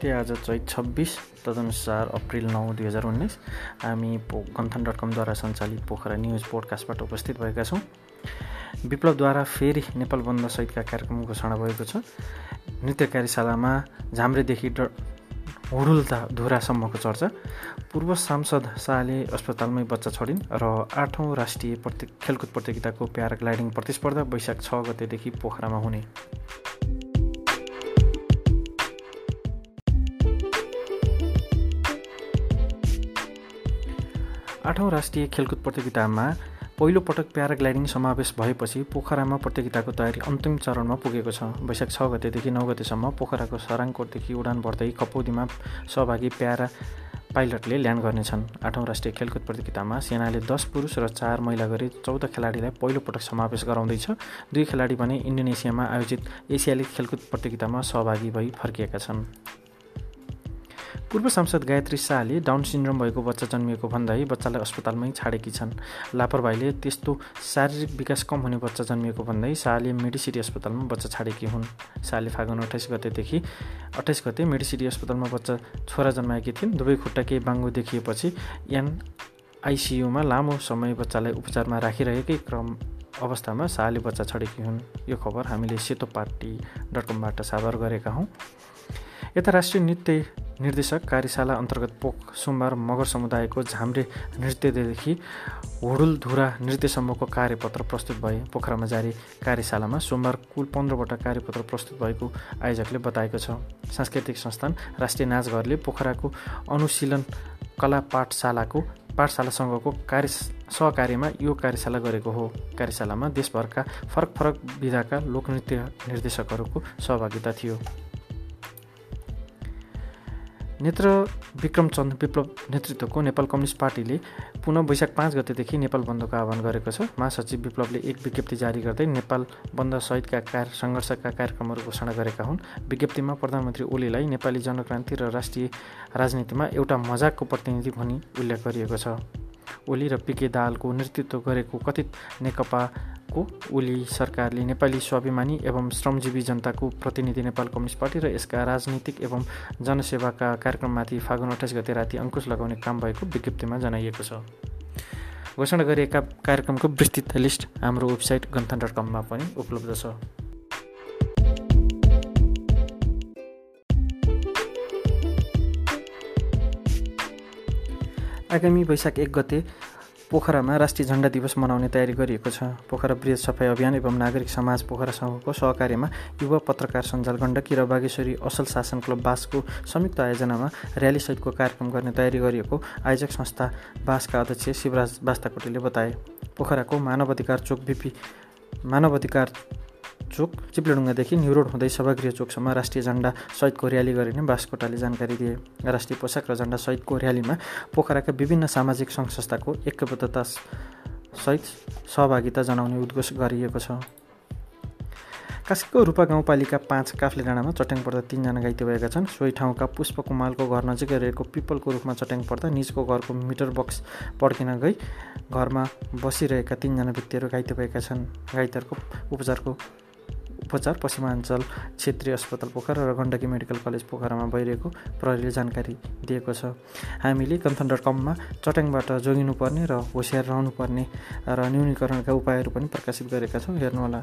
नमस्ते आज चैत छब्बिस तदनुसार अप्रिल नौ दुई हजार उन्नाइस। हामी पो गन्थन डट कमद्वारा सञ्चालित पोखरा न्युज पोडकास्टबाट उपस्थित भएका छौँ। विप्लवद्वारा फेरि नेपाल बन्द सहितका कार्यक्रम घोषणा भएको छ। नृत्य कार्यशालामा झाम्रेदेखि ड हुडुल्ता धुरासम्मको चर्चा। पूर्व सांसद शाहले अस्पतालमै बच्चा छोडिन् र आठौँ राष्ट्रिय प्रति खेलकुद प्रतियोगिताको प्याराग्लाइडिङ प्रतिस्पर्धा वैशाख छ गतेदेखि पोखरामा हुने। आठौँ राष्ट्रिय खेलकुद प्रतियोगितामा पहिलो पटक प्याराग्लाइडिङ समावेश भएपछि पोखरामा प्रतियोगिताको तयारी अन्तिम चरणमा पुगेको छ। वैशाख छ गतेदेखि नौ गतेसम्म पोखराको सराङकोटदेखि उडान भर्दै कपौदीमा सहभागी प्यारा पाइलटले ल्यान्ड गर्नेछन्। आठौँ राष्ट्रिय खेलकुद प्रतियोगितामा सेनाले दस पुरुष र चार महिला गरी चौध खेलाडीलाई पहिलो पटक समावेश गराउँदैछ। दुई खेलाडी भने इन्डोनेसियामा आयोजित एसियाली खेलकुद प्रतियोगितामा सहभागी भई फर्किएका छन्। पूर्व सांसद गायत्री शाहले डाउन सिन्ड्रोम भएको बच्चा जन्मिएको भन्दै बच्चालाई अस्पतालमै छाडेकी छन्। लापरवाहीले त्यस्तो शारीरिक विकास कम हुने बच्चा जन्मिएको भन्दै शाहले मेडिसिटी अस्पतालमा बच्चा छाडेकी हुन्। शाहले फागुन अठाइस गतेदेखि अठाइस गते मेडिसिटी अस्पतालमा बच्चा छोरा जन्माएकी थिइन्। दुवै खुट्टा केही बाङ्गो देखिएपछि एन आइसियुमा लामो समय बच्चालाई उपचारमा राखिरहेकै क्रम अवस्थामा शाहले बच्चा छडेकी हुन्। यो खबर हामीले सेतो पार्टी डट कमबाट साभार गरेका हौँ। यता राष्ट्रिय नृत्य निर्देशक कार्यशाला अन्तर्गत पोख सोमबार मगर समुदायको झाम्रे नृत्यदेखि हुडुलधुरा नृत्यसम्मको कार्यपत्र प्रस्तुत भए। पोखरामा जारी कार्यशालामा सोमबार कुल पन्ध्रवटा कार्यपत्र प्रस्तुत भएको आयोजकले बताएको छ। सांस्कृतिक संस्थान राष्ट्रिय नाचघरले पोखराको अनुशीलन कला पाठशालाको पाठशालासँगको कार्य सहकार्यमा यो कार्यशाला गरेको हो। कार्यशालामा देशभरका फरक फरक विधाका लोकनृत्य निर्देशकहरूको सहभागिता थियो। नेत्र विक्रमचन्द विप्लव नेतृत्वको नेपाल कम्युनिस्ट पार्टीले पुनः वैशाख पाँच गतेदेखि नेपाल बन्दको आह्वान गरेको छ। महासचिव विप्लवले एक विज्ञप्ति जारी गर्दै नेपाल बन्द सहितका कार्य सङ्घर्षका कार्यक्रमहरू घोषणा गरेका हुन्। विज्ञप्तिमा प्रधानमन्त्री ओलीलाई नेपाली जनक्रान्ति र राष्ट्रिय राजनीतिमा एउटा मजाकको प्रतिनिधि भनी उल्लेख गरिएको छ। ओली र पिके दाहालको नेतृत्व गरेको कथित नेकपा को ओली सरकारले नेपाली स्वाभिमानी एवं श्रमजीवी जनताको प्रतिनिधि नेपाल कम्युनिस्ट पार्टी र यसका राजनीतिक एवं जनसेवाका कार्यक्रममाथि फागुन अठाइस गते राति अङ्कुश लगाउने काम भएको विज्ञप्तिमा जनाइएको छ। घोषणा गरिएका कार्यक्रमको विस्तृत लिस्ट हाम्रो वेबसाइट गन्थन डट कममा पनि उपलब्ध छ। आगामी वैशाख एक गते पोखरामा राष्ट्रिय झण्डा दिवस मनाउने तयारी गरिएको छ। पोखरा वृहत सफाई अभियान एवं नागरिक समाज पोखरा सङ्घको सहकार्यमा युवा पत्रकार सञ्जाल गण्डकी र बागेश्वरी असल शासन क्लब बासको संयुक्त आयोजनामा ऱ्यालीसहितको कार्यक्रम गर्ने तयारी गरिएको आयोजक संस्था बासका अध्यक्ष शिवराज बास्ताकोटीले बताए। पोखराको मानव अधिकार चोक बिपी मानव अधिकार चोक। चिप्लेडुङ्गादेखि न्युरोड हुँदै सभागृह चोकसम्म राष्ट्रिय झन्डा सहितको र्याली गरिने बासकोटाले जानकारी दिए। राष्ट्रिय पोसाक र झन्डा सहितको र्यालीमा पोखराका विभिन्न सामाजिक सङ्घ संस्थाको एकबद्धता सहित सहभागिता जनाउने उद्घोष गरिएको छ। कास्कीको रूपा गाउँपालिका पाँच काफ्ले डाँडामा चट्याङ पर्दा तिनजना घाइते भएका छन्। सोही ठाउँका पुष्प कुमालको घर नजिकै रहेको पिपलको रूपमा चट्याङ पर्दा निजको घरको मिटर बक्स पड्किन गई घरमा बसिरहेका तिनजना व्यक्तिहरू घाइते भएका छन्। घाइतेहरूको उपचारको उपचार पश्चिमाञ्चल क्षेत्रीय अस्पताल पोखरा र गण्डकी मेडिकल कलेज पोखरामा भइरहेको प्रहरीले जानकारी दिएको छ। हामीले कन्थन डट कममा चट्याङबाट जोगिनुपर्ने र होसियार रहनुपर्ने र न्यूनीकरणका उपायहरू पनि प्रकाशित गरेका छौँ। हेर्नुहोला।